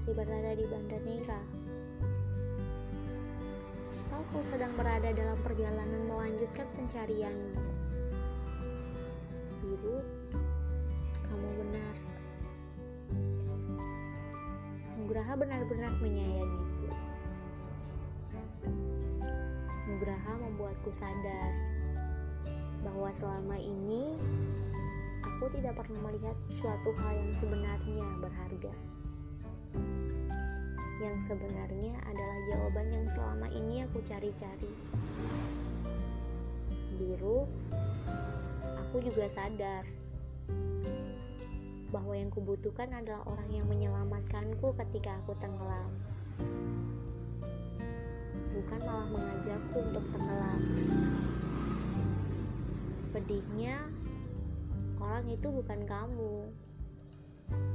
masih berada di Banda Neira. Aku sedang berada dalam perjalanan melanjutkan pencarianmu. Biru, kamu benar. Nugraha benar-benar menyayangiku. Nugraha membuatku sadar bahwa selama ini aku tidak pernah melihat suatu hal yang sebenarnya berharga. Yang sebenarnya adalah jawaban yang selama ini aku cari-cari. Biru, aku juga sadar bahwa yang kubutuhkan adalah orang yang menyelamatkanku ketika aku tenggelam. Bukan malah mengajakku untuk tenggelam. Pedihnya, orang itu bukan kamu.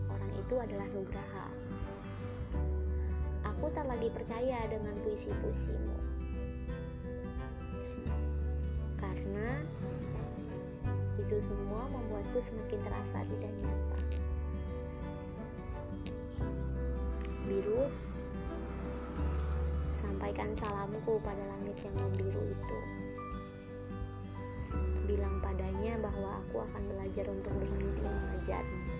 Orang itu adalah Nugraha. Tak lagi percaya dengan puisi-puisimu. Karena itu semua membuatku semakin terasa tidak nyata. Biru, sampaikan salamku pada langit yang membiru itu. Bilang padanya bahwa aku akan belajar untuk berhenti mengejarmu.